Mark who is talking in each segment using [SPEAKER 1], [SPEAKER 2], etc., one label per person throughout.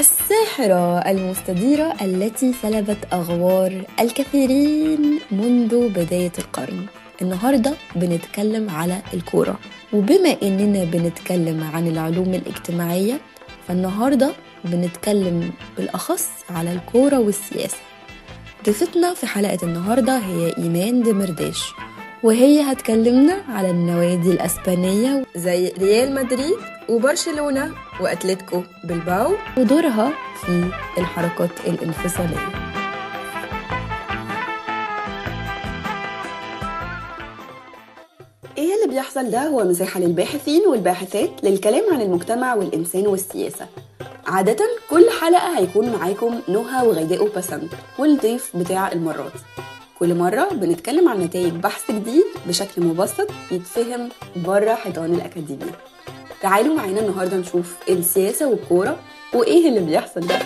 [SPEAKER 1] الساحرة المستديرة التي سلبت أغوار الكثيرين منذ بداية القرن. النهاردة بنتكلم على الكورة. وبما إننا بنتكلم عن العلوم الاجتماعية فالنهاردة بنتكلم بالأخص على الكورة والسياسة. ضيفتنا في حلقة النهاردة هي إيمان دمرداش. وهي هتكلمنا على النوادي الأسبانية زي ريال مدريد وبرشلونة وأتلتيكو بلباو ودورها في الحركات الانفصالية.
[SPEAKER 2] إيه اللي بيحصل ده؟ هو مساحة للباحثين والباحثات للكلام عن المجتمع والإنسان والسياسة. عادة كل حلقة هيكون معاكم نهى وغيداء وبسنت والضيف بتاع المرات. كل مرة بنتكلم عن نتائج بحث جديد بشكل مبسط يتفهم بره حيطان الأكاديمية. تعالوا معانا النهاردة نشوف السياسة والكورة وإيه اللي بيحصل ده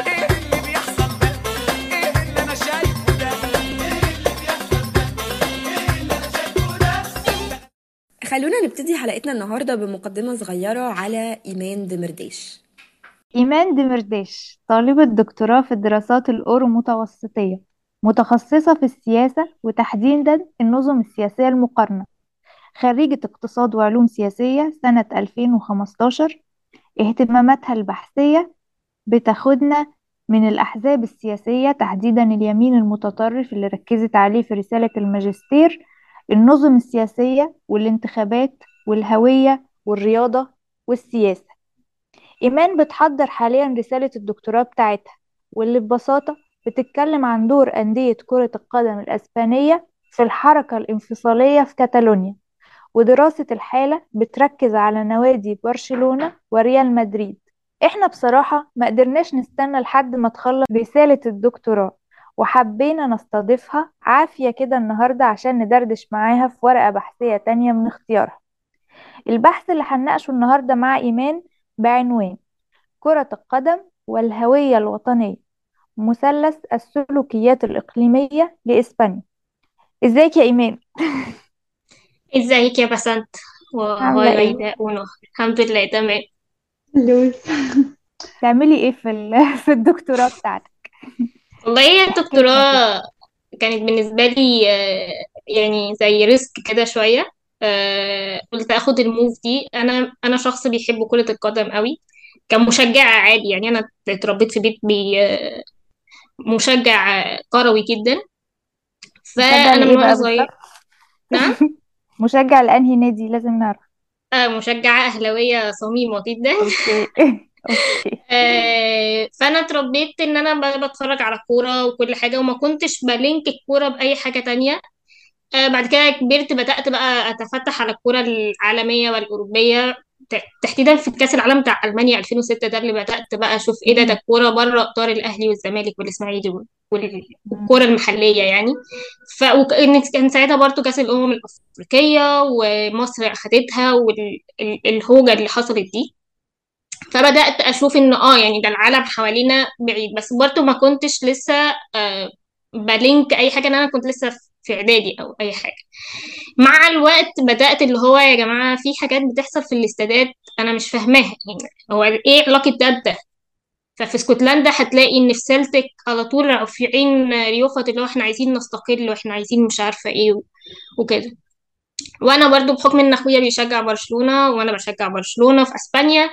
[SPEAKER 2] خلونا نبتدي حلقتنا النهاردة بمقدمة صغيرة على إيمان دمرداش
[SPEAKER 3] إيمان دمرداش طالبة دكتوراه في الدراسات الأورو-متوسطية متخصصة في السياسة وتحديدا النظم السياسية المقارنة. خريجة اقتصاد وعلوم سياسية سنة 2015 اهتماماتها البحثية بتاخدنا من الأحزاب السياسية تحديدا اليمين المتطرف اللي ركزت عليه في رسالة الماجستير. النظم السياسية والانتخابات والهوية والرياضة والسياسة. إيمان بتحضر حاليا رسالة الدكتوراه بتاعتها واللي ببساطة بتتكلم عن دور أندية كرة القدم الأسبانية في الحركة الانفصالية في كاتالونيا ودراسة الحالة بتركز على نوادي برشلونة وريال مدريد. إحنا بصراحة ما قدرناش نستنى لحد ما تخلص رسالة الدكتوراه وحبينا نستضيفها عافية كده النهاردة عشان ندردش معاها في ورقة بحثية تانية من اختيارها. البحث اللي هنناقشه النهاردة مع إيمان بعنوان كرة القدم والهوية الوطنية. مثلث السلوكيات الإقليمية لإسبانيا. إزيك يا إيمان؟
[SPEAKER 4] إزيك يا بسنت؟
[SPEAKER 3] عاملة إيه؟
[SPEAKER 4] وغيداء ونهى الحمد لله تمام.
[SPEAKER 3] تعملي إيه في ال- في الدكتوراه بتاعتك؟
[SPEAKER 4] والله هي
[SPEAKER 3] احكي لنا كده
[SPEAKER 4] الدكتوراه كانت بالنسبة لي آه، يعني زي risk كده شوية. آه، قلت آخد ال move دي. أنا أنا شخص بيحب كرة القدم قوي كمشجعة عادي. يعني أنا اتربيت في بيت بي آه، مشجع كروي جدا. فأنا من
[SPEAKER 3] وأنا
[SPEAKER 4] صغير؟ نعم؟
[SPEAKER 3] مشجع لأنهي نادي لازم نعرف.
[SPEAKER 4] آه، مشجعة أهلاوية صميمة جدا.
[SPEAKER 3] Okay. Okay.
[SPEAKER 4] آه، فأنا اتربيت إن أنا ب- بتفرج على الكوره وكل حاجة وما كنتش ب link الكورة بأي حاجة تانية. آه، بعد كده كبرت بدأت بقى أتفتح على الكورة العالمية والأوروبية. ت- تحديدا في كأس العالم بتاع ألمانيا 2006 ده اللي بدأت بقى أشوف إيه ده ده. الكوره بره إطار الأهلي والزمالك
[SPEAKER 3] والإسماعيلي.
[SPEAKER 4] والكورة المحلية يعني ف كان ساعتها برضو كأس الأمم الأفريقية ومصر أخدتها والهوجه اللي حصلت دي فبدأت أشوف إن آه يعني ده العالم حوالينا بعيد بس برضه ما كنتش لسه آه بلينك أي حاجة إن أنا كنت لسه في إعدادي أو أي حاجة. مع الوقت بدأت اللي هو يا جماعة في حاجات بتحصل في الاستادات أنا مش فاهماها يعني هو إيه علاقة ده بده؟ ففي اسكتلندا هتلاقي إن في سلتك على طول رافعين يافطة اللي هو إحنا عايزين نستقل وإحنا عايزين مش عارفة إيه و- وكده. وأنا برضو بحكم إن أخويا بيشجع برشلونة وأنا بشجع برشلونة في أسبانيا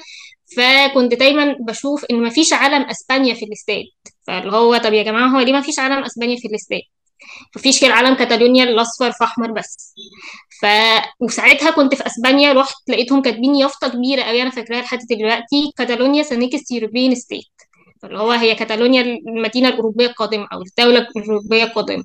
[SPEAKER 4] فكنت دايما بشوف إن مفيش علم أسبانيا في الاستاد. فاللي هو طب يا جماعة هو ليه مفيش علم أسبانيا في الاستاد؟ مفيش غير علم كاتالونيا الأصفر في أحمر بس. ف وساعتها كنت في أسبانيا رحت لقيتهم كاتبين يافطة كبيرة قوي أنا فاكراها لحد دلوقتي. Catalonia's the next European state اللي هو هي كاتالونيا المدينة الأوروبية القادمة أو الدولة الأوروبية القادمة.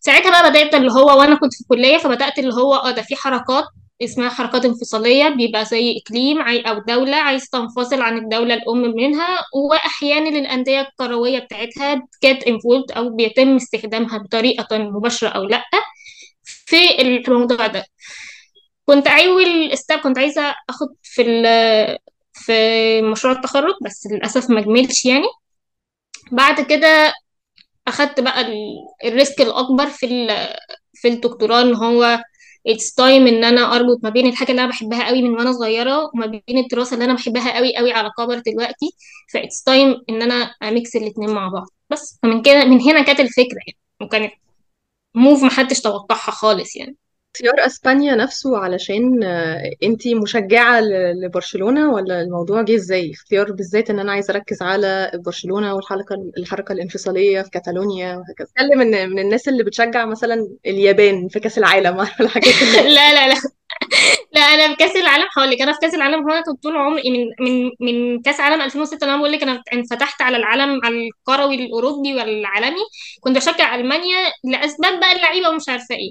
[SPEAKER 4] ساعتها بقى بدأت اللي هو وأنا كنت في الكلية فبدأت اللي هو آه ده في حركات اسمها حركات انفصالية بيبقى زي إقليم أو دولة عايز تنفصل عن الدولة الأم منها وأحيانا الأندية الكروية بتاعتها كانت involved أو بيتم استخدامها بطريقة مباشرة أو لأ في الموضوع ده. كنت أول step كنت عايزة أخد في في مشروع التخرج بس للأسف ما كملش يعني. بعد كده أخدت بقى ال- ال risk الأكبر في في الدكتوراه إن هو it's time إن أنا أربط ما بين الحاجة اللي أنا بحبها قوي من وأنا صغيرة وما بين الدراسة اللي أنا بحبها قوي قوي على كبر دلوقتي. ف it's time إن أنا أ mix الاتنين مع بعض. بس فمن كده من هنا كانت الفكرة يعني. وكانت move محدش توقعها خالص يعني.
[SPEAKER 5] اختيار اسبانيا نفسه علشان آه، انتي مشجعة لبرشلونة ولا الموضوع جه إزاي؟ اختيار بالذات ان أنا عايزة اركز على برشلونة والحركة الحركة الانفصالية في كاتالونيا وهكذا. اتكلم من من الناس اللي بتشجع مثلا اليابان في كأس العالم عارفة الحاجات
[SPEAKER 4] لا لا لا. لا أنا في كأس العالم هقول لك أنا في كأس العالم هو أنا كنت طول عمري من من من كأس عالم 2006 اللي أنا بقول لك أنا انفتحت على العالم على الكروي الأوروبي والعالمي كنت بشجع ألمانيا لأسباب بقى اللعيبة ومش عارفة إيه.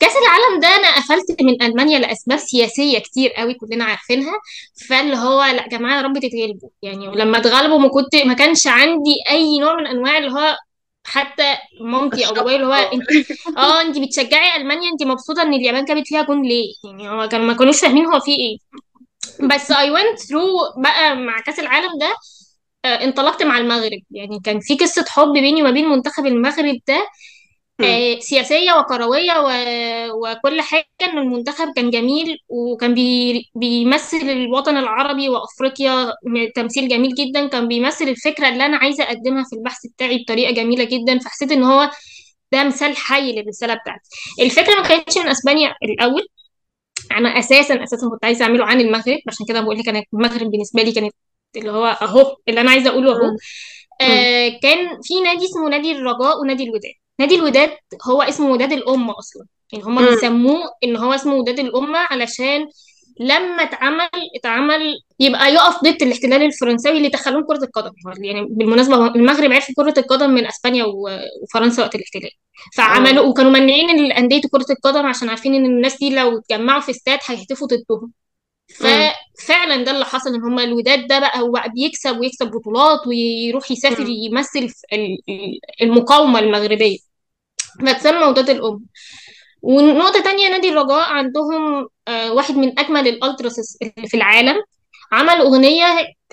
[SPEAKER 4] كأس العالم ده أنا قفلت من ألمانيا لأسباب سياسية كتير قوي كلنا عارفينها فاللي هو لأ يا جماعة يا رب تتغلبوا. يعني ولما اتغلبوا ما كنت ما كانش عندي أي نوع من أنواع اللي هو حتى مامتي أو بابايا اللي هو
[SPEAKER 5] آه.
[SPEAKER 4] انت آه أنت بتشجعي ألمانيا أنت مبسوطة إن اليابان جابت فيها جون ليه؟ يعني هو كانوا ما كانوش فاهمين هو في إيه. بس I went through بقى مع كأس العالم ده آه، انطلقت مع المغرب. يعني كان في قصة حب بيني وما بين منتخب المغرب ده. آه، سياسية وكروية و... وكل حاجة إن المنتخب كان جميل وكان بي... بيمثل الوطن العربي وأفريقيا م- تمثيل جميل جدا. كان بيمثل الفكرة اللي أنا عايزة أقدمها في البحث بتاعي بطريقة جميلة جدا. فحسيت إن هو ده مثال حي للرسالة بتاعتي. الفكرة ما كانتش من أسبانيا الأول. أنا أساسا أساسا كنت عايزة أعمله عن المغرب. عشان كده بقول لك أنا المغرب بالنسبة لي كانت اللي هو أهو اللي أنا عايزة
[SPEAKER 5] أقوله أهو.
[SPEAKER 4] آه كان في نادي اسمه نادي الرجاء ونادي الوداد. نادي الوداد هو اسمه وداد الأمة أصلا يعني هما. بيسموه إن هو اسمه وداد الأمة علشان لما اتعمل اتعمل يبقى يقف ضد الاحتلال الفرنساوي اللي دخلوه كرة القدم يعني بالمناسبة المغرب عرف كرة القدم من أسبانيا وفرنسا وقت الاحتلال فعملوا وكانوا مانعين الانديه كرة القدم عشان عارفين إن الناس دي لو اتجمعوا في استاد هيهتفوا ضدهم. ففعلا ده اللي حصل إن هما الوداد ده بقى هو بقى بيكسب ويكسب بطولات ويروح يسافر. يمثل المقاومة المغربية فتسمى وداد الأم. ونقطة تانية نادي الرجاء عندهم آه، واحد من أجمل الألتراس اللي في العالم. عمل أغنية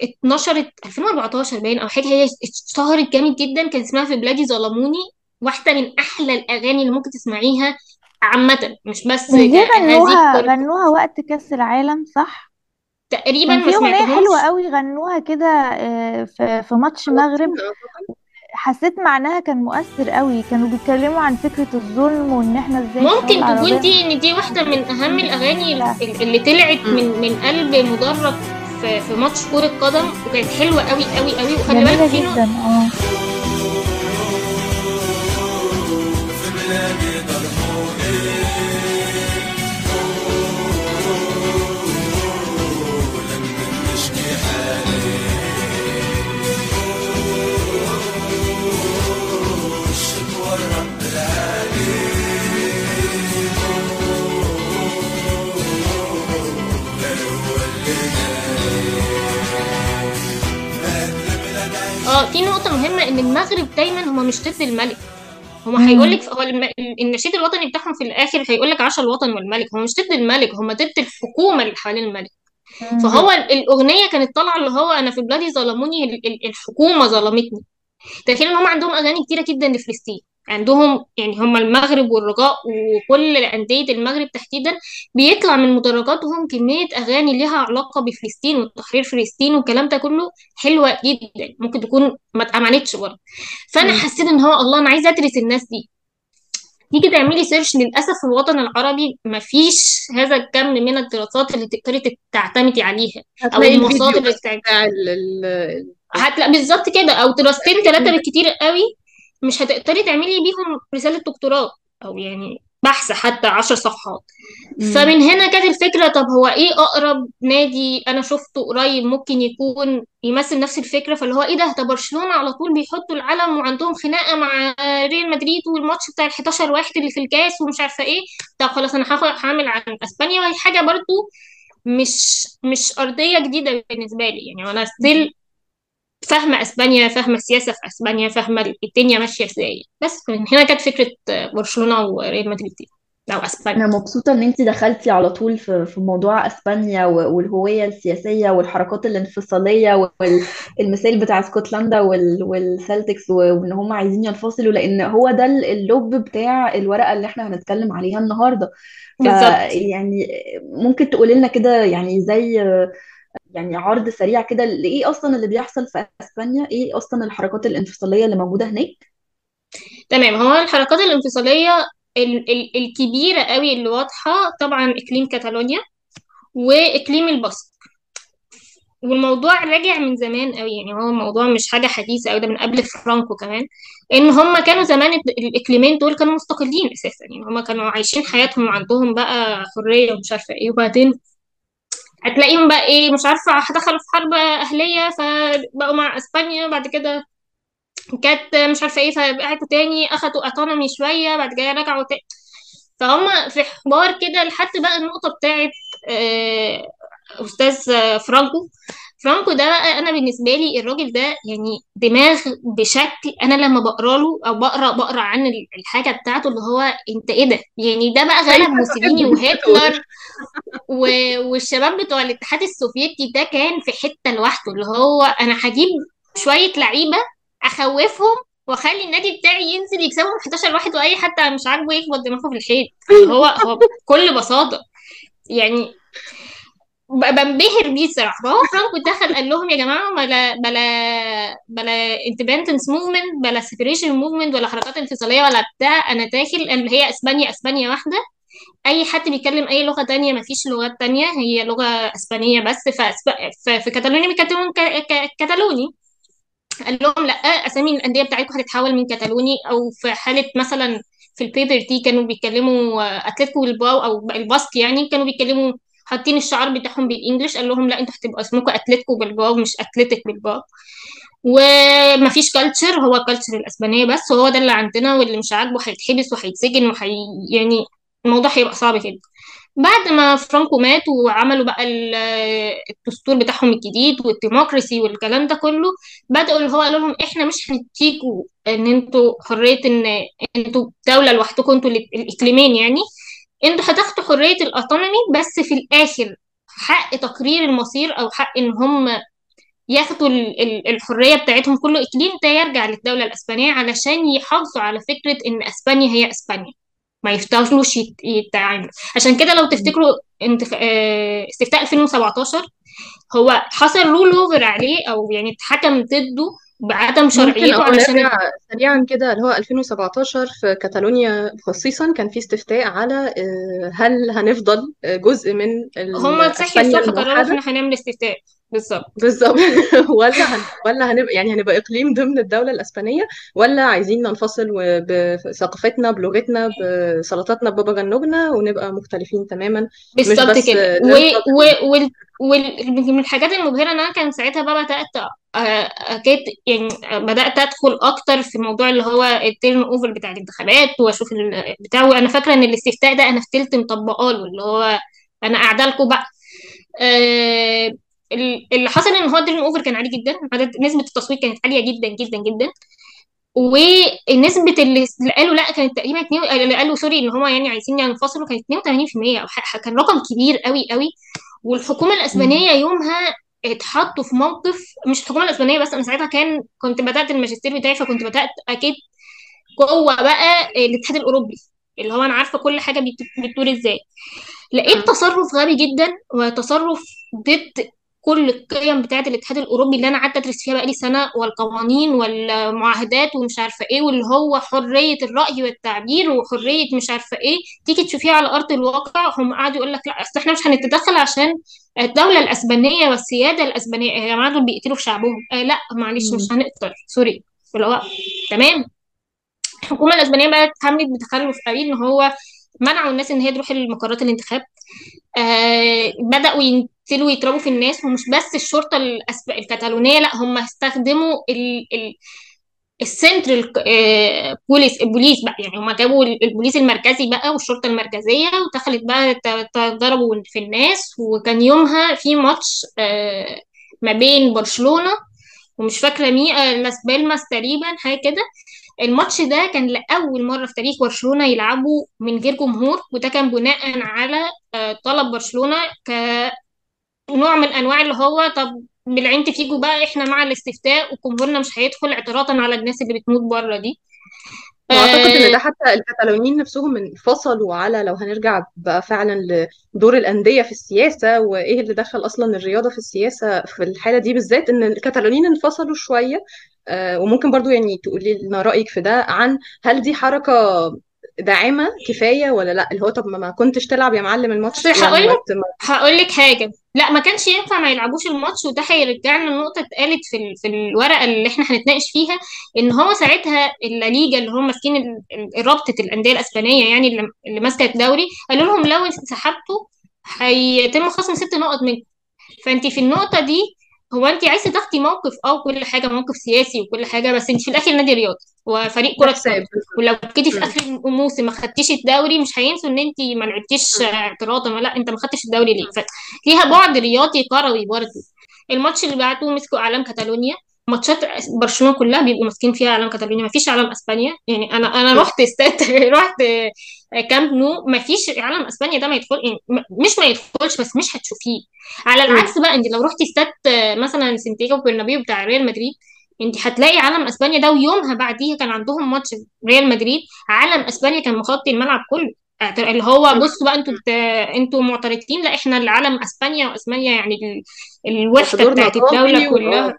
[SPEAKER 4] اتنشرت 2014 باين أو حاجة هي اشتهرت جامد جدا. كان اسمها في بلادي ظلموني واحدة من أحلى الأغاني اللي ممكن تسمعيها عامة. مش بس
[SPEAKER 3] دي غنوها غنوها وقت كأس العالم صح؟
[SPEAKER 4] تقريبا
[SPEAKER 3] كان
[SPEAKER 4] ما
[SPEAKER 3] في أغنية حلوة قوي غنوها كده آه، في في ماتش مغرب. حسيت معناها كان مؤثر قوي. كانوا بيتكلموا عن فكرة الظلم وإن إحنا إزاي
[SPEAKER 4] ممكن تكون دي إن دي واحدة من أهم الأغاني
[SPEAKER 3] لا.
[SPEAKER 4] ال- اللي طلعت. من من قلب مدرج في في ماتش كرة قدم وكانت حلوة قوي قوي قوي. وخلي بالك في المغرب دايما هما مش ضد الملك هما هيقول. لك هو النشيد الوطني بتاعهم في الآخر هيقول لك عاش الوطن والملك هما مش ضد الملك هما ضد الحكومة اللي حوالين الملك. فهو ال- الأغنية كانت طالعة اللي هو أنا في بلادي ظلموني ال- ال- تخيل إن هم عندهم أغاني كتيرة جدا لفلسطين. عندهم يعني هم المغرب والرجاء وكل أندية المغرب تحديدا بيطلع من مدرجاتهم كمية أغاني ليها علاقة بفلسطين وتحرير فلسطين والكلام ده كله حلوة جدا. ممكن تكون ما اتعملتش برضه. فأنا
[SPEAKER 5] مم.
[SPEAKER 4] حسيت إن هو الله أنا عايزة أدرس الناس دي. تيجي تعملي سيرش للأسف في الوطن العربي مفيش هذا الكم من الدراسات اللي تقدري تعتمدي عليها
[SPEAKER 5] هتلاقي
[SPEAKER 4] المصادر اللي هتلاقي بالظبط كده. أو دراستين
[SPEAKER 5] ثلاثة.
[SPEAKER 4] بالكتير قوي مش هتقدري تعملي بيهم رسالة دكتوراه. أو يعني بحث حتى عشر صفحات.
[SPEAKER 5] مم.
[SPEAKER 4] فمن هنا كانت الفكرة طب هو إيه أقرب نادي أنا شفته قريب ممكن يكون يمثل نفس الفكرة؟ فاللي هو إيه ده؟ ده برشلونة على طول بيحطوا العلم وعندهم خناقة مع ريال مدريد والماتش بتاع ال 11 واحد اللي في الكاس ومش عارفة إيه. طب خلاص أنا هاخد- هعمل عن أسبانيا. وهي حاجة برضو مش مش أرضية جديدة بالنسبة لي. يعني وأنا ستيل فاهمة إسبانيا فاهمة السياسة في إسبانيا فاهمة الدنيا ماشية إزاي. بس من هنا كانت فكرة برشلونة وريال مدريد دي أو
[SPEAKER 2] أنا
[SPEAKER 4] اسبانيا
[SPEAKER 2] مبسوطة إن انت دخلتي على طول في في موضوع إسبانيا و- والهوية السياسية والحركات الانفصالية والمثال بتاع اسكتلندا وال- والسلتكس وإن هم عايزين ينفصلوا لأن هو ده ال- اللب بتاع الورقة اللي إحنا هنتكلم عليها النهاردة.
[SPEAKER 4] بالظبط.
[SPEAKER 2] فيعني ممكن تقولي لنا كده يعني زي يعني عرض سريع كده لإيه أصلا اللي بيحصل في إسبانيا؟ إيه أصلا الحركات الانفصالية اللي موجودة هناك؟
[SPEAKER 4] تمام هو الحركات الانفصالية ال- ال- الكبيرة قوي اللي واضحة طبعا إقليم كاتالونيا وإقليم الباسك والموضوع راجع من زمان قوي يعني هو الموضوع مش حاجة حديثة قوي ده من قبل فرانكو كمان إن هم كانوا زمان ال- الإقليمين دول كانوا مستقلين أساسا يعني هم كانوا عايشين حياتهم وعندهم بقى حرية ومش عارفة إيه وبعدين هتلاقيهم بقى إيه مش عارفة دخلوا في حرب أهلية فبقوا مع إسبانيا بعد كده كانت مش عارفة إيه فبعتوا تاني أخدوا autonomy شوية بعد كده رجعوا تاني. فهم في حوار كده لحد بقى النقطة بتاعت آه، أستاذ آه، فرانكو. فرانكو ده بقى أنا بالنسبة لي الراجل ده يعني دماغ بشكل أنا لما بقرأ له أو بقرا بقرأ عن ال- الحاجة بتاعته اللي هو أنت إيه ده؟ يعني ده بقى غلب موسوليني
[SPEAKER 5] تحب الدكتاتور
[SPEAKER 4] وهتلر و- والشباب بتوع الاتحاد السوفيتي ده كان في حتة لوحده اللي هو أنا هجيب شوية لعيبة أخوفهم وأخلي النادي بتاعي ينزل يكسبهم 11 واحد وأي حد مش عاجبه يخبط دماغه في الحيط. اللي هو هو بكل بساطة. يعني بنبهر بيه الصراحة. فهو فرانكو دخل قال لهم يا جماعة blah blah blah independence movement blah separation movement ولا حركات انفصالية ولا بتاع. أنا داخل اللي هي إسبانيا إسبانيا واحدة. أي حد بيتكلم أي لغة تانية ما فيش لغات تانية. هي لغة إسبانية بس. في كاتالونيا بيتكلمون ك- ك- كتالوني قال لهم لا أسامي الأندية بتاعتكم هتتحول من كتالوني أو في حالة مثلا في ال paper دي كانوا بيتكلموا آه، أتلتيكو بالباو أو الباسك يعني كانوا بيتكلموا حاطين الشعار بتاعهم بال English قال لهم لا أنتوا هتبقوا اسمكم أتلتيكو بالباو مش أتلتيك بالباو ومفيش culture هو culture الأسبانية بس وهو ده اللي عندنا واللي مش عاجبه هيتحبس وهيتسجن وهي يعني الموضوع هيبقى صعب جدا بعد ما فرانكو مات وعملوا بقى ال- الدستور بتاعهم الجديد وال democracy والكلام ده كله بدأوا اللي هو قالوا لهم إحنا مش هنديكوا إن أنتوا حرية إن أنتوا دولة لوحدكم أنتوا الإقليمين يعني. أنتوا هتاخدوا حرية ال autonomy بس في الآخر حق تقرير المصير أو حق إن هم ياخدوا ال- ال- الحرية بتاعتهم كل اقليم ده يرجع للدولة الأسبانية علشان يحافظوا على فكرة إن أسبانيا هي أسبانيا. ما يفتحوش يت- يتعاملوا. عشان كده لو تفتكروا انتخ... آه، استفتاء 2017 هو حصل rule over عليه أو يعني اتحكم ضده بعدم شرعيته
[SPEAKER 5] آه
[SPEAKER 4] علشان
[SPEAKER 5] سريعا كده اللي هو 2017 في كاتالونيا خصيصا كان في استفتاء على آه، هل هنفضل آه، جزء من ال-
[SPEAKER 4] هما صحي
[SPEAKER 5] إسبانيا
[SPEAKER 4] الصبح قرروا إحنا هنعمل استفتاء. بالظبط.
[SPEAKER 5] بالظبط. ولا هن... ولا هنبقى يعني هنبقى إقليم ضمن الدولة الإسبانية ولا عايزين ننفصل و- بثقافتنا بلغتنا بسلطاتنا ببابا غنوجنا ونبقى مختلفين تماما. مش
[SPEAKER 4] بالظبط
[SPEAKER 5] بس
[SPEAKER 4] كده. و...
[SPEAKER 5] في
[SPEAKER 4] و... وال... وال... من الحاجات المبهرة إن أنا كان ساعتها بقى بدأت آه، أكيد يعني بدأت أدخل أكتر في موضوع اللي هو التيرن أوفر بتاع الانتخابات وأشوف ال- بتاع وأنا فاكرة إن الاستفتاء ده أنا في تلت مطبقة له اللي هو أنا قاعدة لكم بقى. ال- اللي حصل إن هو ال turnover كان عالي جدا. عدد نسبة التصويت كانت عالية جدا جدا جدا. ونسبة اللي قالوا لأ كانت تقريبا اتنين اللي قالوا sorry إن هم يعني عايزين ينفصلوا كانت 82% أو كان رقم كبير قوي قوي. والحكومة الأسبانية يومها اتحطوا في موقف مش الحكومة الأسبانية بس أنا ساعتها كان كنت بدأت الماجستير بتاعي فكنت بدأت أكيد جوه بقى الاتحاد الأوروبي. اللي هو أنا عارفة كل حاجة بت- بتدور إزاي. لقيت تصرف غبي جدا وتصرف ضد كل القيم بتاعة الاتحاد الأوروبي اللي أنا قعدت أدرس فيها بقالي سنة والقوانين والمعاهدات ومش عارفة إيه واللي هو حرية الرأي والتعبير وحرية مش عارفة إيه. تيجي تشوفيها على أرض الواقع هم قعدوا يقول لك لا أصل إحنا مش هنتدخل عشان الدولة الأسبانية والسيادة الأسبانية يا جماعة دول بيقتلوا في شعبهم. آه لا معلش مش هنقدر سوري. اللي هو تمام. الحكومة الأسبانية بقى اتعاملت بتخلف قوي إن هو منعوا الناس إن هي تروح لمقرات الانتخاب. آه بدأوا ينزلوا يضربوا في الناس ومش بس الشرطة الأسب... الكتالونية لأ هم استخدموا ال... ال... السنترال آه بوليس البوليس بقى يعني هم جابوا البوليس المركزي بقى والشرطة المركزية ودخلت بقى تضربوا في الناس. وكان يومها في ماتش آه ما بين برشلونة ومش فاكرة مين آه لاس بالماس تقريبا حاجة كده. الماتش ده كان لأول مرة في تاريخ برشلونة يلعبوا من غير جمهور وده كان بناء على طلب برشلونة كنوع من أنواع اللي هو طب بالعند فيكوا بقى إحنا مع الاستفتاء وجمهورنا مش هيدخل اعتراضا على الناس اللي بتموت بره دي.
[SPEAKER 5] وأعتقد إن ده
[SPEAKER 4] آه،
[SPEAKER 5] حتى الكتالونيين نفسهم انفصلوا على لو هنرجع بقى فعلا لدور الأندية في السياسة وإيه اللي دخل أصلا الرياضة في السياسة في الحالة دي بالذات إن الكتالونيين انفصلوا شوية. آه، وممكن برضو يعني تقولي لنا رأيك في ده عن هل دي حركة داعمة كفاية ولا لأ؟ اللي هو طب ما كنتش تلعب يا معلم الماتش يعني
[SPEAKER 4] هقول لك هقول لك حاجة. لأ ما كانش ينفع ما يلعبوش الماتش وده هيرجعنا لنقطة اتقالت في ال- في الورقة اللي إحنا هنتناقش فيها إن هو ساعتها الليجا اللي هم ماسكين ال- رابطة الأندية الأسبانية يعني اللي اللي ماسكة الدوري قالوا لهم لو انسحبتوا هيتم خصم ست نقط منكم. فانت في النقطة دي هو انت عايزة تاخدي موقف آه كل حاجة موقف سياسي وكل حاجة بس انت في الآخر نادي رياضي وفريق
[SPEAKER 5] كرة
[SPEAKER 4] قدم. ولو جيتي في
[SPEAKER 5] مم.
[SPEAKER 4] آخر الموسم ما خدتيش الدوري مش هينسوا إن انت ما لعبتيش
[SPEAKER 5] مم.
[SPEAKER 4] اعتراضا لا انت ما خدتش الدوري ليه؟ فليها بعد رياضي كروي برضه الماتش اللي بعده مسكوا إعلام كاتالونيا. ماتشات برشلونة كلها بيبقوا ماسكين فيها إعلام كاتالونيا ما فيش إعلام أسبانيا. يعني أنا
[SPEAKER 5] أنا.
[SPEAKER 4] رحت استاد رحت كامب نو ما فيش اعلام اسبانيا ده ما يدخل يعني مش ما يدخلش بس مش هتشوفيه على. العكس بقى انت لو رحتي استاد مثلا سانتياغو برنابيو بتاع ريال مدريد انت هتلاقي علم أسبانيا ده ويومها بعديها كان عندهم ماتش ريال مدريد علم أسبانيا كان مغطي الملعب كله اللي هو. بصوا بقى أنتوا بت... أنتوا معترضين لا إحنا اللي علم أسبانيا وأسبانيا يعني الوحده بتاعت
[SPEAKER 5] الدولة واه
[SPEAKER 4] كلها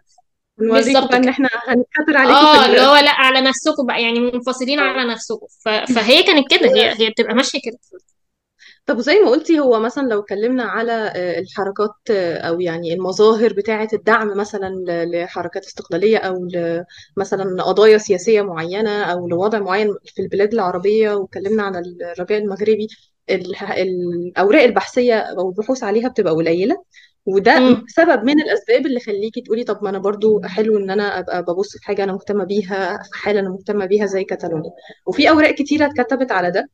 [SPEAKER 4] بالظبط إن
[SPEAKER 5] إحنا هنتكتر عليكم
[SPEAKER 4] آه اللي
[SPEAKER 5] ال...
[SPEAKER 4] هو لأ على نفسكم بقى يعني منفصلين على نفسكم. ف... فهي كانت كده هي هي بتبقى ماشية كده.
[SPEAKER 5] طب زي ما قلتي هو مثلا لو اتكلمنا على آه، الحركات آه، أو يعني المظاهر بتاعة الدعم مثلا لحركات استقلالية أو مثلا قضايا سياسية معينة أو لوضع معين في البلاد العربية واتكلمنا على الرجاء المغربي الأوراق البحثية أو البحوث عليها بتبقى قليلة. وده
[SPEAKER 4] امم
[SPEAKER 5] سبب من الأسباب اللي خليكي تقولي طب ما أنا برضو حلو إن أنا أبقى ببص في حاجة أنا مهتمة بيها في حالة أنا مهتمة بيها زي كاتالونيا. وفي أوراق كتيرة اتكتبت على ده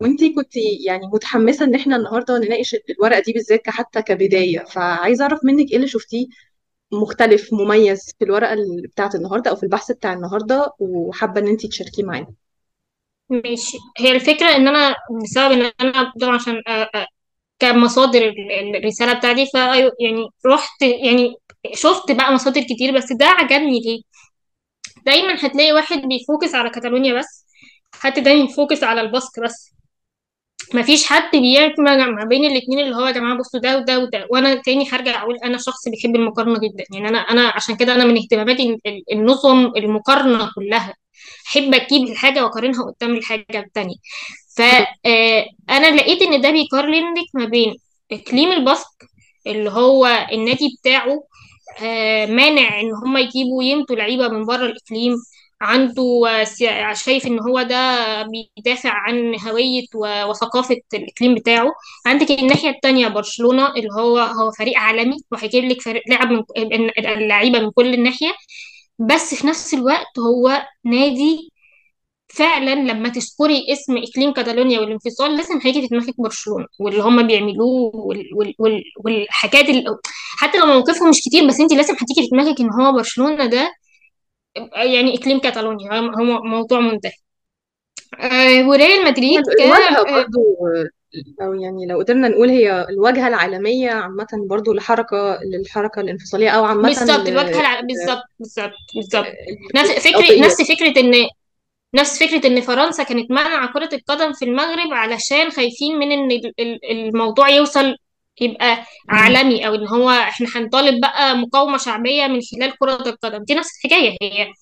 [SPEAKER 5] وانتي كنت يعني متحمسة إن إحنا النهاردة نناقش الورقة دي بالذات حتى كبداية. فعايزة أعرف منك إيه اللي شفتيه مختلف مميز في الورقة اللي بتاعت النهاردة أو في البحث بتاع النهاردة وحابة إن انتي تشاركيه معانا
[SPEAKER 4] ماشي. هي الفكرة إن أنا بسبب إن أنا طبعا عشان كمصادر ال- ال- الرسالة بتاعتي. ف يعني رحت يعني شفت بقى مصادر كتير بس ده عجبني ليه؟ دايما هتلاقي واحد بي focus على كاتالونيا بس حد تاني بي focus على الباسك بس. مفيش حد بيجمع ما بين الاتنين اللي هو يا جماعة بصوا ده وده وده وأنا تاني هرجع أقول أنا شخص بيحب المقارنة جدا. يعني أنا أنا عشان كده أنا من اهتماماتي ال- ال- النظم المقارنة كلها. أحب أجيب الحاجة وأقارنها قدام الحاجة التانية. فانا لقيت إن ده بيقارن لك ما بين إقليم الباسك اللي هو النادي بتاعه آه، مانع إن هم يجيبوا يمتوا لعيبة من بره الإقليم عنده آه، شايف إن هو ده بيدافع عن هوية وثقافة الإقليم بتاعه. عندك الناحية التانية برشلونة اللي هو هو فريق عالمي وهيجيب لك فريق لعب من اللعيبة من كل الناحية. بس في نفس الوقت هو نادي فعلا لما تذكري اسم اقليم كاتالونيا والانفصال لازم هيجي في دماغك برشلونة واللي هم بيعملوه وال وال وال والحاجات اللي حتى لو موقفهم مش كتير بس انت لازم هتيجي في دماغك إن هو برشلونة ده يعني اقليم كاتالونيا هو موضوع منتهي. آه وريال مدريد ك
[SPEAKER 5] الواجهة
[SPEAKER 4] آه
[SPEAKER 5] برضو أو يعني لو قدرنا نقول هي الواجهة العالمية عامة برضو لحركة للحركة الانفصالية أو عامة
[SPEAKER 4] بالظبط الواجهة بالظبط بالظبط بالظبط. نفس
[SPEAKER 5] فكرة
[SPEAKER 4] نفس فكرة إن نفس فكرة إن فرنسا كانت مانعة كرة القدم في المغرب علشان خايفين من إن ال- ال- الموضوع يوصل يبقى عالمي أو إن هو إحنا هنطالب بقى مقاومة شعبية من خلال كرة القدم. دي نفس الحكاية. هي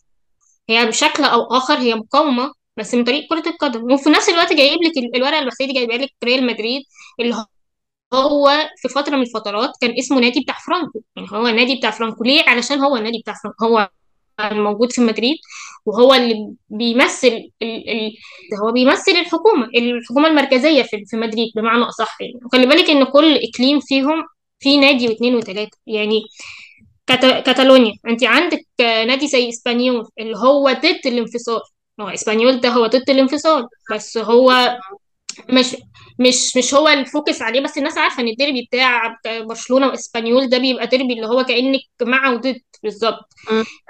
[SPEAKER 4] هي بشكل أو آخر هي مقاومة بس من طريق كرة القدم. وفي نفس الوقت جايب لك ال- الورقة البحثية دي جايبة لك ريال مدريد اللي هو في فترة من الفترات كان اسمه نادي بتاع فرانكو. يعني هو نادي بتاع فرانكو. ليه؟ علشان هو النادي بتاع فرانكو. هو موجود في مدريد وهو اللي بيمثل ال... ال... هو بيمثل الحكومة الحكومة المركزية في في مدريد بمعنى أصح يعني. وخلي بالك إن كل إقليم فيهم في نادي واثنين وثلاثة. يعني كات... كاتالونيا أنت عندك نادي زي إسبانيول اللي هو ضد الانفصال. هو إسبانيول ده هو ضد الانفصال بس هو مش مش مش هو ال focus عليه بس الناس عارفة إن الديربي بتاع برشلونة وإسبانيول ده بيبقى ديربي اللي هو كأنك مع وضد بالظبط.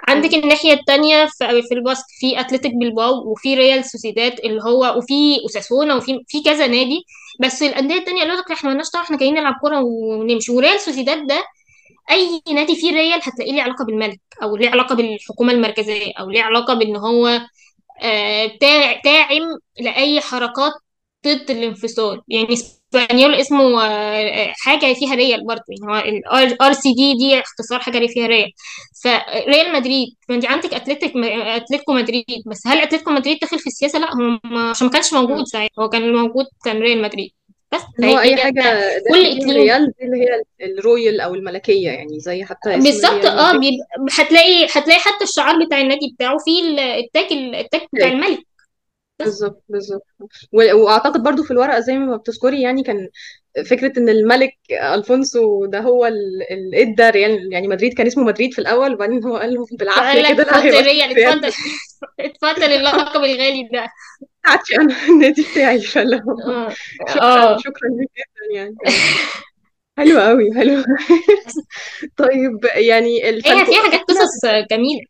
[SPEAKER 4] عندك الناحية التانية في في الباسك في أتلتيك بلباو وفي ريال سوسيداد اللي هو وفي أوساسونا وفي في كذا نادي بس الأندية التانية قالوا لك إحنا مالناش إحنا جايين نلعب كورة ونمشي وريال سوسيداد ده أي نادي فيه ريال هتلاقيه ليه علاقة بالملك أو ليه علاقة بالحكومة المركزية أو ليه علاقة بإن هو آه، تا- داعم لأي حركات ضد الانفصال. يعني إسبانيول اسمه آه، حاجة فيها ريال برضه. يعني هو ال RCD دي اختصار حاجة اللي فيها ريال. فريال مدريد. فانت عندك أتلتيك أتلتيكو مدريد. بس هل أتلتيكو مدريد دخل في السياسة؟ لا هو عشان ما كانش موجود ساعتها. هو كان الموجود كان ريال مدريد. بس
[SPEAKER 5] هو
[SPEAKER 4] أي
[SPEAKER 5] حاجة
[SPEAKER 4] كل
[SPEAKER 5] ريال دي اللي هي ال royal أو الملكية. يعني زي حتى
[SPEAKER 4] بالظبط. آه هتلاقي هتلاقي حتى الشعار بتاع النادي بتاعه فيه ال- التاج التاج بتاع الملك. بس.
[SPEAKER 5] بالظبط بالظبط. و- وأعتقد برضو في الورقة زي ما بتذكري يعني كان فكرة إن الملك ألفونسو ده هو ال- اللي ادى ريال يعني مدريد كان اسمه مدريد في الأول وبعدين هو قال له
[SPEAKER 4] فقال
[SPEAKER 5] بالعافيه
[SPEAKER 4] لك
[SPEAKER 5] كده. لا
[SPEAKER 4] خد
[SPEAKER 5] هيبقى
[SPEAKER 4] ريال
[SPEAKER 5] اسمه ريال
[SPEAKER 4] اتفضل
[SPEAKER 5] مدريد
[SPEAKER 4] اتفضل اللقب الغالي ده.
[SPEAKER 5] بتاعتي أنا النادي بتاعي فاللي هو
[SPEAKER 4] آه
[SPEAKER 5] شكرا
[SPEAKER 4] آه.
[SPEAKER 5] شكرا ليك جدا يعني. حلو قوي حلو طيب يعني
[SPEAKER 4] هي فيها
[SPEAKER 5] الفالكو
[SPEAKER 4] حاجات قصص جميلة.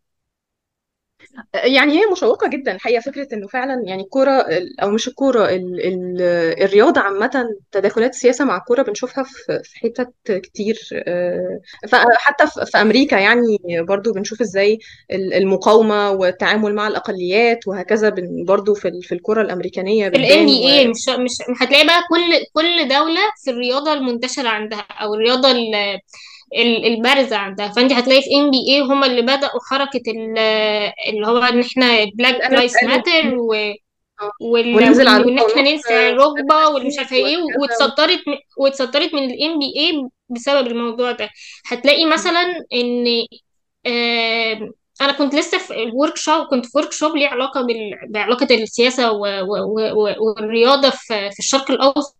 [SPEAKER 5] يعني هي مشوقة جدا الحقيقة فكرة إنه فعلا يعني الكورة ال- أو مش الكورة ال ال الرياضة عامة تداخلات السياسة مع الكورة بنشوفها في في حتت كتير آه، فحتى في أمريكا يعني برضو بنشوف إزاي ال- المقاومة والتعامل مع الأقليات وهكذا برضو في ال- في الكرة الأمريكانية
[SPEAKER 4] في الام بي
[SPEAKER 5] و
[SPEAKER 4] اي مش مش هتلاقي بقى كل كل دولة في الرياضة المنتشرة عندها أو الرياضة ال- ال- البارزة عندها. فأنت هتلاقي في NBA هم اللي بدأوا حركة ال- اللي هو إن إحنا
[SPEAKER 5] Black
[SPEAKER 4] Lives
[SPEAKER 5] أف
[SPEAKER 4] Matter
[SPEAKER 5] ال
[SPEAKER 4] وال...
[SPEAKER 5] وننزل على
[SPEAKER 4] وإن إحنا
[SPEAKER 5] نتني
[SPEAKER 4] الركبة واللي مش عارفة
[SPEAKER 5] إيه
[SPEAKER 4] واتصدرت واتصدرت من ال NBA بسبب الموضوع ده. هتلاقي مثلا إن أنا كنت لسه في ال workshop كنت في workshop ليه علاقة بال... بعلاقة السياسة و... و... و... والرياضة في في الشرق الأوسط.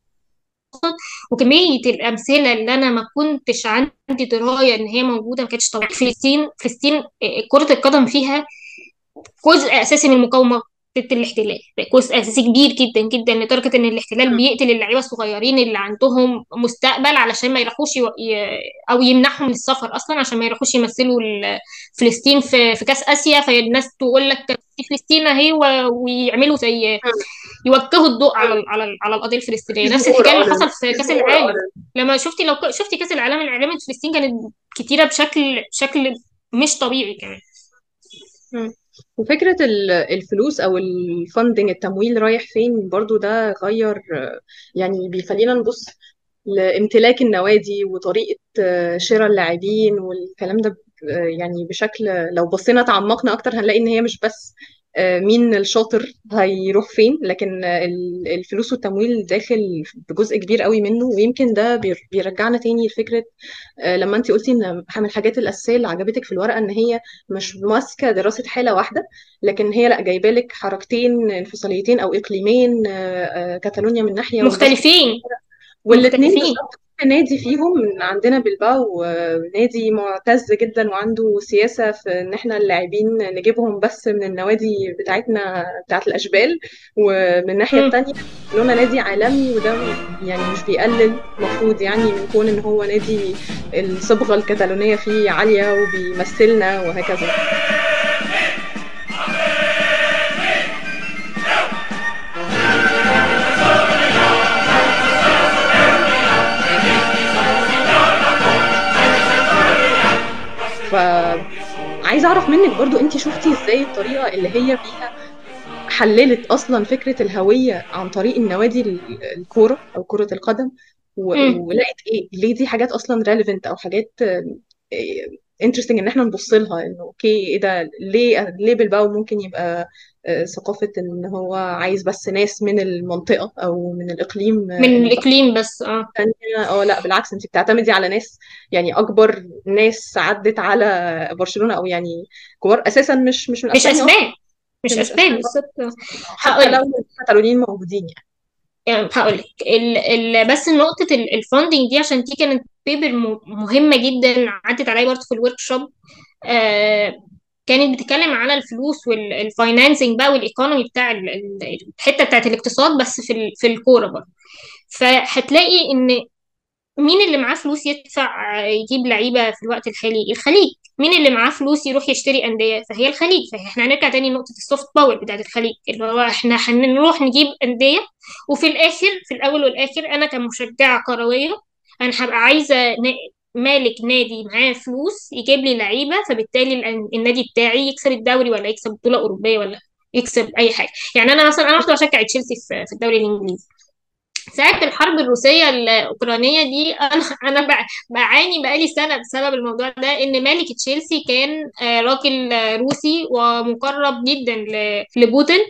[SPEAKER 4] وكمية الأمثلة اللي أنا ما كنتش عندي دراية إن هي موجودة ما كانتش طبيعية فلسطين فلسطين آه، كرة القدم فيها جزء أساسي من المقاومة ضد الاحتلال. جزء أساسي كبير جدا جدا لدرجة إن الاحتلال بيقتل اللعيبة الصغيرين اللي عندهم مستقبل علشان ما يروحوش. ي... أو يمنعهم من السفر أصلا عشان ما يروحوش يمثلوا فلسطين في في كأس آسيا. فالناس تقول لك فلسطين أهي و... ويعملوا زي يوجهوا الضوء على ال- على ال- على القضية
[SPEAKER 5] الفلسطينية.
[SPEAKER 4] نفس
[SPEAKER 5] الحكاية
[SPEAKER 4] اللي حصل في
[SPEAKER 5] كأس
[SPEAKER 4] العالم. لما شفتي لو شفتي كأس العالم الاعلامي في فلسطين كانت كتيرة بشكل بشكل مش طبيعي كمان.
[SPEAKER 5] وفكرة ال- الفلوس أو الفندنج التمويل رايح فين؟ برضو ده غير يعني بيخلينا نبص لامتلاك النوادي وطريقة آه، شراء اللاعبين والكلام ده آه، يعني بشكل لو بصينا تعمقنا أكتر هنلاقي إن هي مش بس مين الشاطر هيروح فين لكن آه، ال- الفلوس والتمويل داخل بجزء كبير قوي منه ويمكن ده بير- بيرجعنا تاني لفكرة آه، لما انت قلتي إن من الحاجات الأساسية اللي عجبتك في الورقة إن هي مش ماسكة دراسة حالة واحدة لكن هي لأ جايبة لك حركتين انفصاليتين أو إقليمين آه، آه، كاتالونيا من ناحية
[SPEAKER 4] مختلفين.
[SPEAKER 5] والاثنين نادي فيهم عندنا بلباو نادي معتز جدا وعنده سياسة في إن إحنا اللاعبين نجيبهم بس من النوادي بتاعتنا بتاعت الأشبال ومن الناحية. التانية لونا نادي عالمي وده يعني مش بيقلل المفروض يعني من كون إن هو نادي الصبغة الكتالونية فيه عالية وبيمثلنا وهكذا فعايزة أعرف منك برضو انت شفتي إزاي الطريقة اللي هي بيها حللت أصلا فكرة الهوية عن طريق النوادي ال- الكورة أو كرة القدم و-
[SPEAKER 4] مم.
[SPEAKER 5] ولقيت إيه ليه دي حاجات أصلا relevant أو حاجات interesting إن إحنا نبص لها إنه okay إيه ده؟ ليه ليه بلباو ممكن يبقى آه، ثقافة إن هو عايز بس ناس من المنطقة أو من الإقليم آه،
[SPEAKER 4] من
[SPEAKER 5] اللي
[SPEAKER 4] الإقليم بس آه.
[SPEAKER 5] تانية. آه لا بالعكس انت بتعتمدي على ناس يعني أكبر ناس عدت على برشلونة أو يعني كبار أساسا مش مش من
[SPEAKER 4] مش أسباب مش
[SPEAKER 5] أسبان
[SPEAKER 4] بالظبط.
[SPEAKER 5] حتى
[SPEAKER 4] هقول
[SPEAKER 5] لو الكتالونيين موجودين
[SPEAKER 4] يعني. هقول لك. بس نقطة ال funding دي عشان دي كانت paper مهمة جدا عدت عليا برضه في ال workshop آه كانت بتتكلم على الفلوس وال financing بقى وال economy بتاع ال- ال- الحتة بتاعت الاقتصاد بس في في الكورة برضه. فهتلاقي إن مين اللي معاه فلوس يدفع يجيب لعيبة في الوقت الحالي؟ الخليج. مين اللي معاه فلوس يروح يشتري أندية؟ فهي الخليج. فإحنا هنرجع تاني لنقطة ال soft power بتاعت الخليج اللي هو إحنا هنروح نجيب أندية وفي الآخر في الأول والآخر أنا كمشجعة كروية أنا هبقى عايزة مالك نادي معاه فلوس يجيب لي لعيبة فبالتالي ال- النادي بتاعي يكسب الدوري ولا يكسب بطولة أوروبية ولا يكسب أي حاجة. يعني أنا مثلا أنا رحت بشجع تشيلسي في الدوري الإنجليزي. ساعة الحرب الروسية الأوكرانية دي أنا أنا بع- بعاني بقالي سنة بسبب الموضوع ده إن مالك تشيلسي كان آه، راجل آه، روسي ومقرب جدا لبوتين.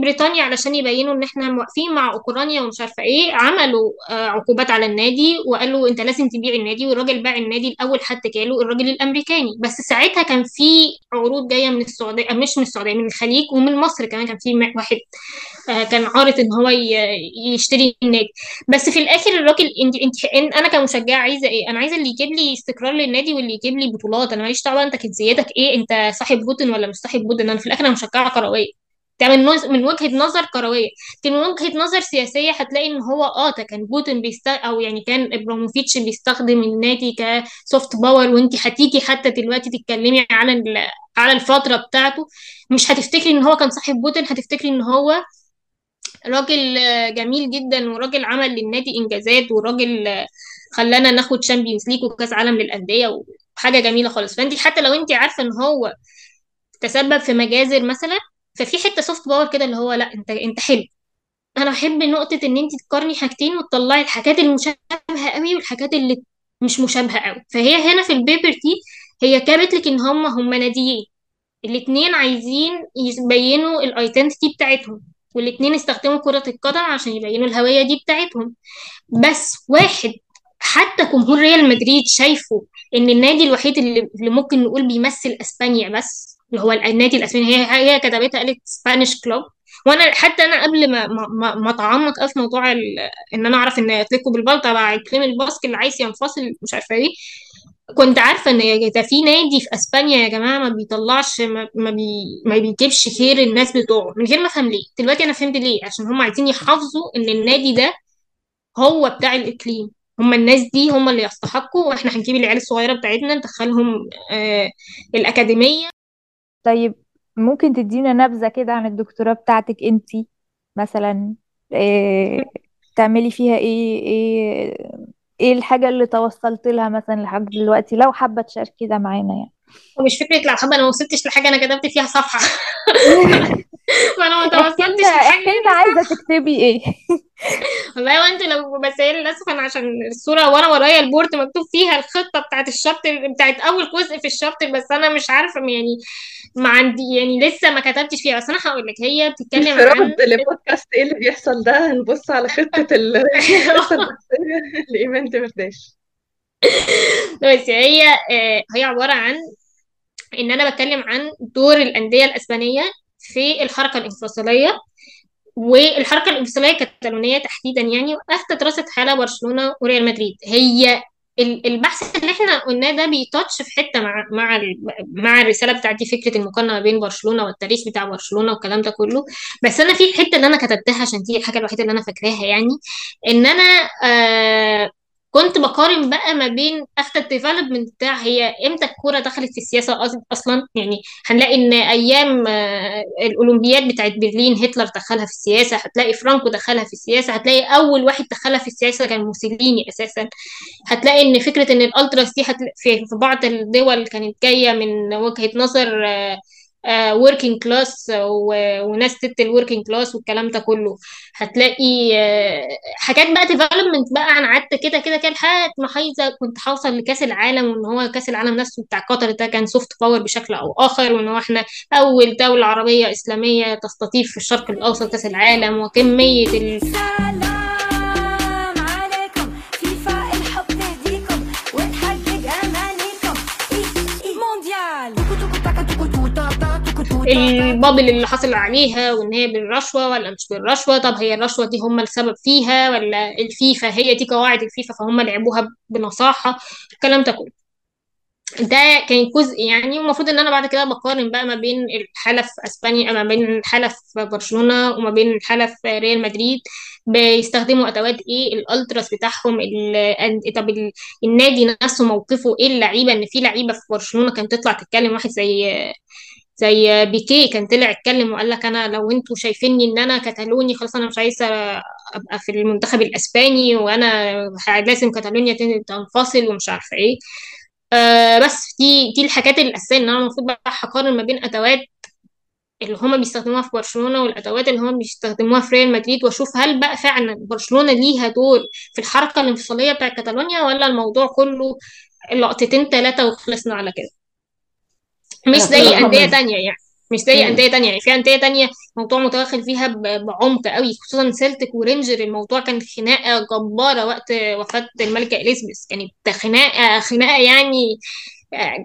[SPEAKER 4] بريطانيا علشان يبينوا إن إحنا موافقين مع أوكرانيا ومش عارفة إيه. عملوا آه، عقوبات على النادي وقالوا أنت لازم تبيع النادي والراجل باع النادي الأول حتى جاله الراجل الأمريكاني. بس ساعتها كان في عروض جاية من السعودية آه، مش من السعودية من الخليج ومن مصر كمان كان في واحد آه، كان عارض إن هو يشتري النادي. بس في الآخر الراجل أنت أنت أنا كمشجعة عايزة إيه؟ أنا عايزة اللي يجيب لي استقرار للنادي واللي يجيب لي بطولات. أنا ماليش دعوة أنت جنسيتك إيه؟ أنت صاحب بوتين ولا مش صاحب بوتين؟ أنا في الآخر أنا مشجعة كروية. ده من من وجهة نظر كروية. لكن من وجهة نظر سياسية هتلاقي إن هو آه ده كان بوتين بيستخدم أو يعني كان إبراموفيتش بيستخدم النادي ك soft power وانت هتيجي حتى دلوقتي تتكلمي على ال- على الفترة بتاعته. مش هتفتكري إن هو كان صاحب بوتين هتفتكري إن هو راجل جميل جدا وراجل عمل للنادي إنجازات وراجل خلانا ناخد Champions League وكأس عالم للأندية وحاجة جميلة خالص. فانت حتى لو انت عارفة إن هو تسبب في مجازر مثلا ففي حتة soft power كده اللي هو لا انت انت حلو. أنا بحب نقطة إن انت تقارني حاجتين وتطلعي الحاجات المشابهة قوي والحاجات اللي مش مشابهة قوي فهي هنا في ال paper دي هي جابت لك ان هم هم ناديين. الاتنين عايزين يبينوا ال identity بتاعتهم والاتنين استخدموا كرة القدم عشان يبينوا الهوية دي بتاعتهم. بس واحد حتى جمهور ريال مدريد شايفه إن النادي الوحيد اللي ممكن نقول بيمثل أسبانيا بس اللي هو النادي الأسباني. هي هي كتبتها قالت Spanish club وأنا حتى أنا قبل ما ما ما أتعمق قوي في موضوع إن أنا أعرف إن أتلتيكو بالبال تبع كريم الباسك اللي عايز ينفصل مش عارفة إيه. كنت عارفة إن ده في نادي في أسبانيا يا جماعة ما بيطلعش ما, ما, بي ما بيجيبش خير الناس بتوعه. من غير ما أفهم ليه. دلوقتي أنا فهمت ليه. عشان هم عايزين يحافظوا إن النادي ده هو بتاع الإقليم. هم الناس دي هم اللي يستحقوا وإحنا هنجيب العيال الصغيرة بتاعتنا ندخلهم آه الأكاديمية.
[SPEAKER 3] طيب ممكن تدينا نبذة كده عن الدكتوراه بتاعتك انتي؟ مثلا إيه تعملي فيها إيه؟ إيه إيه الحاجة اللي توصلت لها مثلا لحد دلوقتي؟ لو حابة تشاركي ده معانا يعني.
[SPEAKER 4] ومش فكرة لو حابه أنا ما وصلتش لحاجة أنا كتبت فيها صفحة. فأنا ما
[SPEAKER 3] إحكي
[SPEAKER 4] توصلتش
[SPEAKER 3] لنا
[SPEAKER 4] لحاجة.
[SPEAKER 3] إحكي لنا عايزة تكتبي إيه؟
[SPEAKER 4] والله وانت لو بس هي للاسف أنا عشان الصورة وأنا ورايا البورد مكتوب فيها الخطة بتاعت الشابتر بتاعت أول جزء في الشابتر بس أنا مش عارفة يعني ما عندي يعني لسه ما كتبتش فيها. بس أنا هقول لك هي بتتكلم عن
[SPEAKER 5] انفراد لبودكاست إيه اللي بيحصل ده؟ هنبص على خطة ال- الخطة البحثية لإيمان دمرداش
[SPEAKER 4] بس هي آه، هي عبارة عن إن أنا بتكلم عن دور الأندية الأسبانية في الحركة الانفصالية والحركة الانفصالية الكتالونيه تحديدا يعني اخذت دراسة حالة برشلونة وريال مدريد. هي ال- البحث اللي إحنا قلناه ده بيتاتش في حتة مع مع مع الرسالة بتاعتي فكرة المقارنة ما بين برشلونة والتاريخ بتاع برشلونة والكلام ده كله. بس أنا في الحتة اللي أنا كتبتها عشان دي الحاجة الوحيدة اللي أنا فاكراها يعني إن أنا آه كنت بقارن بقى ما بين آخد ال development بتاع هي إمتى الكورة دخلت في السياسة أصلا؟ يعني هنلاقي إن أيام آه، الأولمبياد بتاعت برلين هتلر دخلها في السياسة هتلاقي فرانكو دخلها في السياسة هتلاقي أول واحد دخلها في السياسة كان موسوليني أساسا. هتلاقي إن فكرة إن الألتراس دي في بعض الدول كانت جاية من وجهة نظر working class وناس ضد ال working class والكلام ده كله. هتلاقي آه، حاجات بقى development بقى. أنا قعدت كده كده كده لحد ما كنت هوصل لكأس العالم وإن هو كأس العالم نفسه بتاع قطر ده كان soft power بشكل أو آخر وإن هو إحنا أول دولة عربية إسلامية تستضيف في الشرق الأوسط كأس العالم وكمية ال... البابل اللي حصل عليها وإن هي بالرشوة ولا مش بالرشوة؟ طب هي الرشوة دي هم السبب فيها ولا الفيفا؟ هي دي قواعد الفيفا فهم لعبوها بنصاحة. الكلام ده كله. ده كان جزء يعني والمفروض إن أنا بعد كده بقارن بقى ما بين الحاله في أسبانيا ما بين الحاله في برشلونة وما بين الحاله في ريال مدريد. بيستخدموا أدوات إيه؟ الألتراس بتاعهم طب ال- النادي نفسه موقفه إيه؟ اللعيبة إن في لعيبة في برشلونة كانت تطلع تتكلم واحد زي زي بيكيه كان طلع اتكلم وقال لك أنا لو أنتوا شايفيني إن أنا كتالوني خلاص أنا مش عايزة أبقى في المنتخب الإسباني وأنا لازم كاتالونيا تن- تنفصل ومش عارفة إيه. آه بس دي دي الحاجات الأساسية إن أنا المفروض بقى هقارن ما بين أدوات اللي هما بيستخدموها في برشلونة والأدوات اللي هما بيستخدموها في ريال مدريد وأشوف هل بقى فعلا برشلونة ليها دور في الحركة الانفصالية بتاع كاتالونيا ولا الموضوع كله لقطتين ثلاثة وخلصنا على كده. مش زي
[SPEAKER 2] بز...
[SPEAKER 4] تانية يعني. مش زي. أندية تانية يعني. في أندية تانية موضوع متدخل فيها بعمق قوي خصوصا سيلتيك ورينجرز الموضوع كان خناقة جبارة وقت وفاة الملكة إليزابيث. كانت خناقة خناقة يعني آه،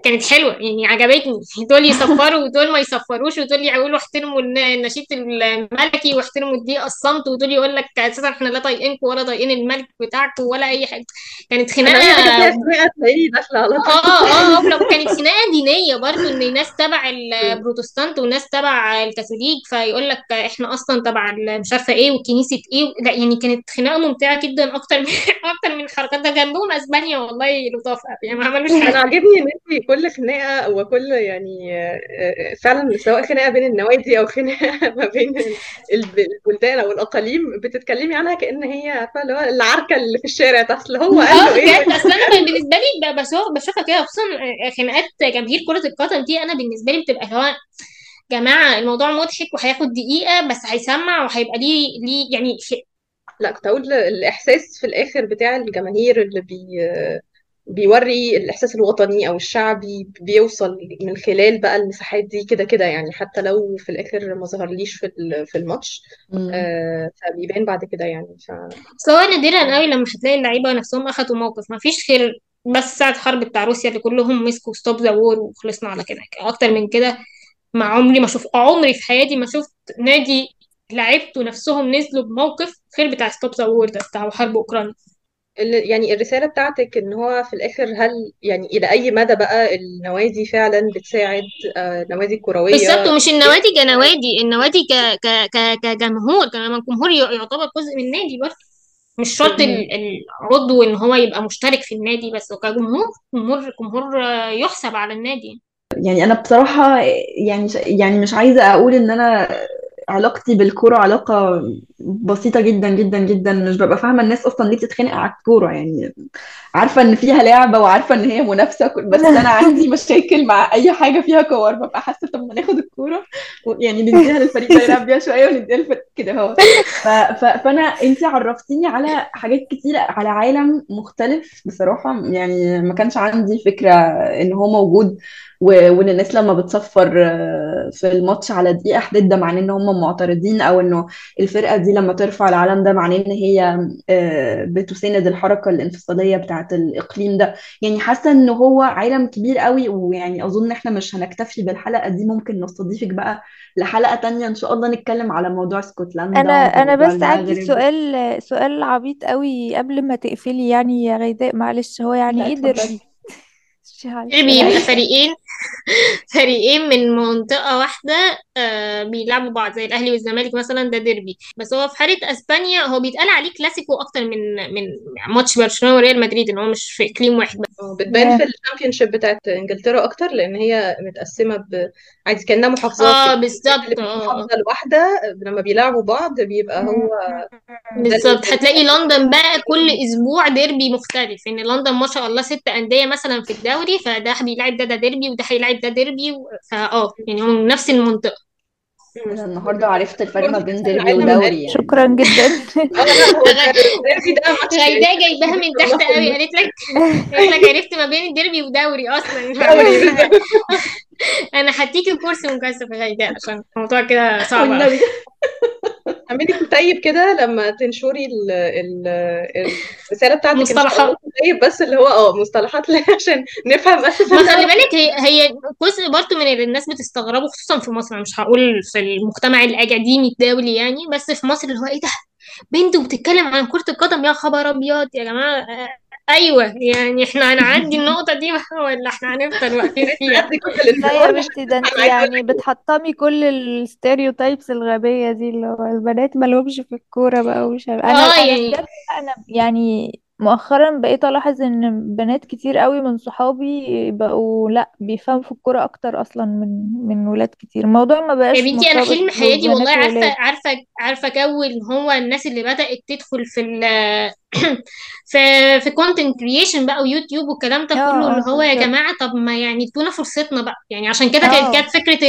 [SPEAKER 4] كانت حلوة. يعني عجبتني. دول يصفروا ودول ما يصفروش ودول يقولوا احترموا الن- النشيد الملكي واحترموا الدقيقة الصمت ودول يقول لك أساسا إحنا لا طايقينكم ولا طايقين الملك بتاعكم ولا كانت
[SPEAKER 5] أنا اي حاجة فيها
[SPEAKER 4] خناقة
[SPEAKER 5] خناقه تلاقيني داخلة على طول.
[SPEAKER 4] آه آه آه كانت خناقة دينية برضو إن ناس تبع البروتستانت وناس تبع الكاثوليك. فيقول لك إحنا أصلا تبع مش عارفة إيه وكنيسة إيه لا يعني كانت خناقة ممتعة جدا أكتر من أكتر من الحركات. ده جنبهم أسبانيا والله لطاف قوي، يعني ما عملوش
[SPEAKER 5] أنا
[SPEAKER 4] حاجة.
[SPEAKER 5] عاجبني إن انت كل خناقة وكل يعني آه، آه، فعلا سواء خناقة بين النوادي أو خناقة ما بين ال- الب- البلدان أو الأقاليم بتتكلمي عنها كأن هي عارفة اللي هو العركة اللي في الشارع اصل هو قال
[SPEAKER 4] آه
[SPEAKER 5] له إيه؟
[SPEAKER 4] بجد أصل أنا بالنسبة لي بشوفها كده خصوصا خناقات جماهير كرة القدم دي أنا بالنسبة لي بتبقى اللي هو جماعة الموضوع مضحك وهياخد دقيقة بس هيسمع وهيبقى ليه ليه يعني
[SPEAKER 5] لا كنت أقول الإحساس في الآخر بتاع الجماهير اللي بي بيوري الإحساس الوطني أو الشعبي بيوصل من خلال بقى المساحات دي كده كده يعني حتى لو في الآخر ما ظهرليش في في الماتش. آه، فبيبان بعد كده يعني. ف
[SPEAKER 4] هو نادرا قوي لما هتلاقي اللعيبة نفسهم أخدوا موقف ما فيش غير بس ساعة حرب بتاع روسيا اللي كلهم مسكوا stop the war وخلصنا على كده. أكتر من كده ما عمري ما شوف عمري في حياتي ما شفت نادي لعيبته نفسهم نزلوا بموقف غير بتاع ستوب ذا وور ده بتاع حرب أوكرانيا.
[SPEAKER 5] ال- يعني الرسالة بتاعتك إن هو في الآخر هل يعني إلى أي مدى بقى النوادي فعلا بتساعد؟ آه، النوادي
[SPEAKER 4] بالظبط
[SPEAKER 5] الكروية
[SPEAKER 4] ومش النوادي كنوادي النوادي ك ك ك كجمهور كمان الجمهور ي- يعتبر جزء من النادي برضه مش شرط. ال- العضو إن هو يبقى مشترك في النادي بس كجمهور جمهور جمهور آه، يحسب على النادي.
[SPEAKER 2] يعني أنا بصراحة يعني يعني مش عايزة أقول إن أنا علاقتي بالكورة علاقة بسيطة جدا جدا جدا. مش ببقى فاهمة الناس أصلا ليه بتتخانق على الكورة. يعني عارفة إن فيها لعبة وعارفة إن هي منافسة بس أنا عندي مشاكل مع أي حاجة فيها كور. ببقى حاسة طب ما ناخد الكورة يعني نديها للفريق ده يلعب بيها شوية ونديها للفريق. كده اهو. فأنا انت عرفتيني على حاجات كتيرة على عالم مختلف بصراحة. يعني ما كانش عندي فكرة إن هو موجود. وإن الناس لما بتصفر آه، في الماتش على دقيقة حداد ده معناه إن هم معترضين أو إنه الفرقة دي لما ترفع العلم ده معناه إن هي آه، بتساند الحركة الانفصالية بتاعة الإقليم ده. يعني حاسة إن هو عالم كبير قوي ويعني أظن إحنا مش هنكتفي بالحلقة دي ممكن نستضيفك بقى لحلقة تانية إن شاء الله نتكلم على موضوع اسكتلندا
[SPEAKER 3] أنا
[SPEAKER 2] أنا
[SPEAKER 3] بس عندي سؤال سؤال عبيط قوي قبل ما تقفلي يعني يا غيداء معلش هو يعني
[SPEAKER 2] لا
[SPEAKER 3] إيه
[SPEAKER 2] اتفضلي.
[SPEAKER 3] ديربي معلش
[SPEAKER 4] ديربي
[SPEAKER 3] أنا
[SPEAKER 4] يبقى
[SPEAKER 3] اسفه
[SPEAKER 4] فريقين فريقين من منطقة واحدة آه بيلعبوا بعض زي الأهلي والزمالك مثلا ده ديربي. بس هو في حالة أسبانيا هو بيتقال عليه كلاسيكو أكتر من من ماتش برشلونة وريال مدريد إن هو مش في إقليم واحد بس.
[SPEAKER 5] آه، بتبان في ال Championship بتاعت إنجلترا أكتر لأن هي متقسمة ب عادي كأنها محافظات آه اللي
[SPEAKER 4] بالظبط
[SPEAKER 5] في
[SPEAKER 4] آه
[SPEAKER 5] المحافظة الواحدة لما بيلعبوا بعض بيبقى هو
[SPEAKER 4] بالظبط.
[SPEAKER 5] ال-
[SPEAKER 4] هتلاقي لندن بقى كل أسبوع ديربي مختلف إن لندن ما شاء الله ست أندية مثلا في الدوري فده بيلعب ده ده ديربي وده هيلعب ده ديربي فاه يعني هم من نفس المنطقة.
[SPEAKER 2] أنا النهارده عرفت الفرق ما بين ديربي ودوري يعني.
[SPEAKER 3] شكرا جدا.
[SPEAKER 5] الديربي ده ماتش
[SPEAKER 4] غيداء جايباها من تحت قوي. قالت لك قالت لك عرفت ما بين الديربي ودوري أصلا.
[SPEAKER 5] دوري
[SPEAKER 4] أنا هديكي كورس مكثف يا غيداء عشان الموضوع كده صعب.
[SPEAKER 2] والنبي
[SPEAKER 5] اعملي كتيب كده لما تنشري ال ال الرسالة بتاعتك ان شاء الله
[SPEAKER 4] مصطلحات
[SPEAKER 5] كتيب بس اللي هو آه مصطلحات عشان نفهم أساسا
[SPEAKER 4] ما خلي بالك هي هي جزء برضه من اللي الناس بتستغربه خصوصا في مصر أنا مش هقول في المجتمع الأكاديمي الدولي يعني بس في مصر اللي هو إيه ده؟ بنت وبتتكلم عن كرة القدم يا خبر أبيض يا جماعة آه، أيوه يعني إحنا هنعدي النقطة دي ولا إحنا هنفضل واقفين؟ فيها
[SPEAKER 3] لا يا بنتي ده
[SPEAKER 5] أنت أنا
[SPEAKER 3] يعني بتحطمي كل الستيريوتايبس الغبية دي اللي هو البنات مالهمش في الكورة بقى ومش عارف- أنا
[SPEAKER 4] آه
[SPEAKER 3] أنا
[SPEAKER 4] يعني
[SPEAKER 3] بجد أنا يعني مؤخرا بقيت ألاحظ إن بنات كتير قوي من صحابي بقوا لأ بيفهموا في الكورة أكتر أصلا من من ولاد كتير. الموضوع ما
[SPEAKER 4] يا
[SPEAKER 3] بقاش
[SPEAKER 4] بنتي أنا
[SPEAKER 3] مرتبط
[SPEAKER 4] حلم حياتي والله
[SPEAKER 3] ببنات
[SPEAKER 4] عارفة
[SPEAKER 3] وولاد.
[SPEAKER 4] عارفة عارفة جو اللي هو الناس اللي بدأت تدخل في ال في في content creation بقى ويوتيوب والكلام ده
[SPEAKER 3] آه
[SPEAKER 4] كله اللي
[SPEAKER 3] آه
[SPEAKER 4] هو يا جماعة طب ما يعني ادونا فرصتنا بقى. يعني عشان كده كانت كانت فكرة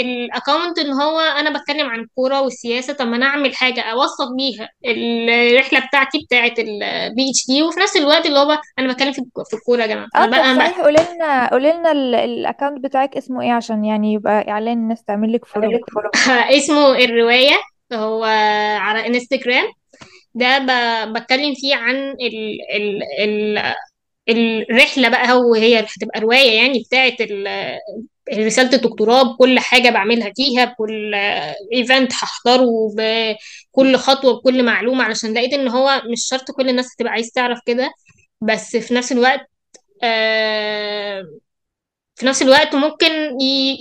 [SPEAKER 4] ال account إن هو أنا بتكلم عن الكوره والسياسة طب ما أنا أعمل حاجة اوثق بيها الرحلة بتاعتي بتاعت ال PhD وفي نفس الوقت اللي هو أنا بتكلم في الكورة يا
[SPEAKER 3] جماعة.
[SPEAKER 4] آه
[SPEAKER 3] طب
[SPEAKER 4] بقى
[SPEAKER 3] صحيح قولي لنا قولي لنا ال account بتاعك اسمه إيه عشان يعني يبقى إعلان الناس تعمل لك follow
[SPEAKER 4] اسمه الرواية هو على انستجرام ده بتكلم فيه عن ال ال ال الرحلة بقى هو هي هتبقى رواية يعني بتاعت ال- رسالة الدكتوراه بكل حاجة بعملها فيها بكل ايفنت هحضره بكل خطوة بكل معلومة علشان لقيت إن هو مش شرط كل الناس تبقى عايز تعرف كده بس في نفس الوقت آه في نفس الوقت ممكن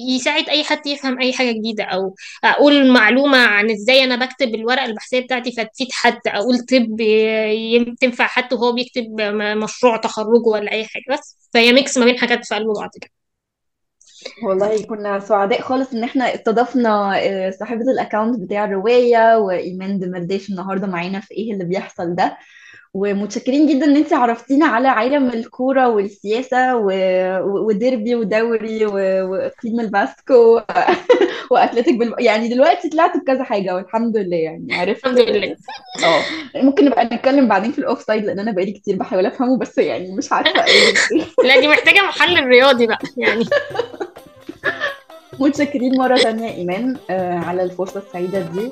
[SPEAKER 4] يساعد أي حد يفهم أي حاجة جديدة أو أقول معلومة عن إزاي أنا بكتب الورقة البحثية بتاعتي فتفيد حد أقول طب تنفع حد وهو بيكتب مشروع تخرجه ولا أي حاجة بس. فهي mix ما بين حاجات في قلب بعض كده.
[SPEAKER 2] والله كنا سعداء خالص إن إحنا استضفنا آه، صاحبة ال account بتاع الرواية وإيمان دمرداش النهاردة معانا في إيه اللي بيحصل ده. ومتشكرين جدا إن انت عرفتينا على عالم الكورة والسياسة و... و- وديربي ودوري و- واقليم الباسكو وأتلتيك بال... يعني دلوقتي طلعت بكذا حاجة والحمد لله يعني عرفت.
[SPEAKER 4] الحمد لله.
[SPEAKER 2] آه. ممكن نبقى نتكلم بعدين في ال offside لأن أنا بقالي كتير بحاول أفهمه بس يعني مش عارفة أقول إيه.
[SPEAKER 4] لا دي محتاجة محلل رياضي بقى يعني.
[SPEAKER 2] متشكرين مرة تانية إيمان آه، على الفرصة السعيدة دي.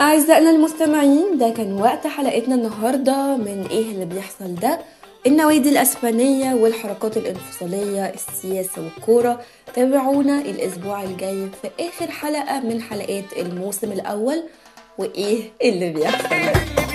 [SPEAKER 1] أعزائنا المستمعين ده كان وقت حلقتنا النهاردة من إيه اللي بيحصل ده؟ النوادي الأسبانية والحركات الانفصالية السياسة والكورة. تابعونا الأسبوع الجاي في آخر حلقة من حلقات الموسم الأول وإيه اللي بيحصل ده؟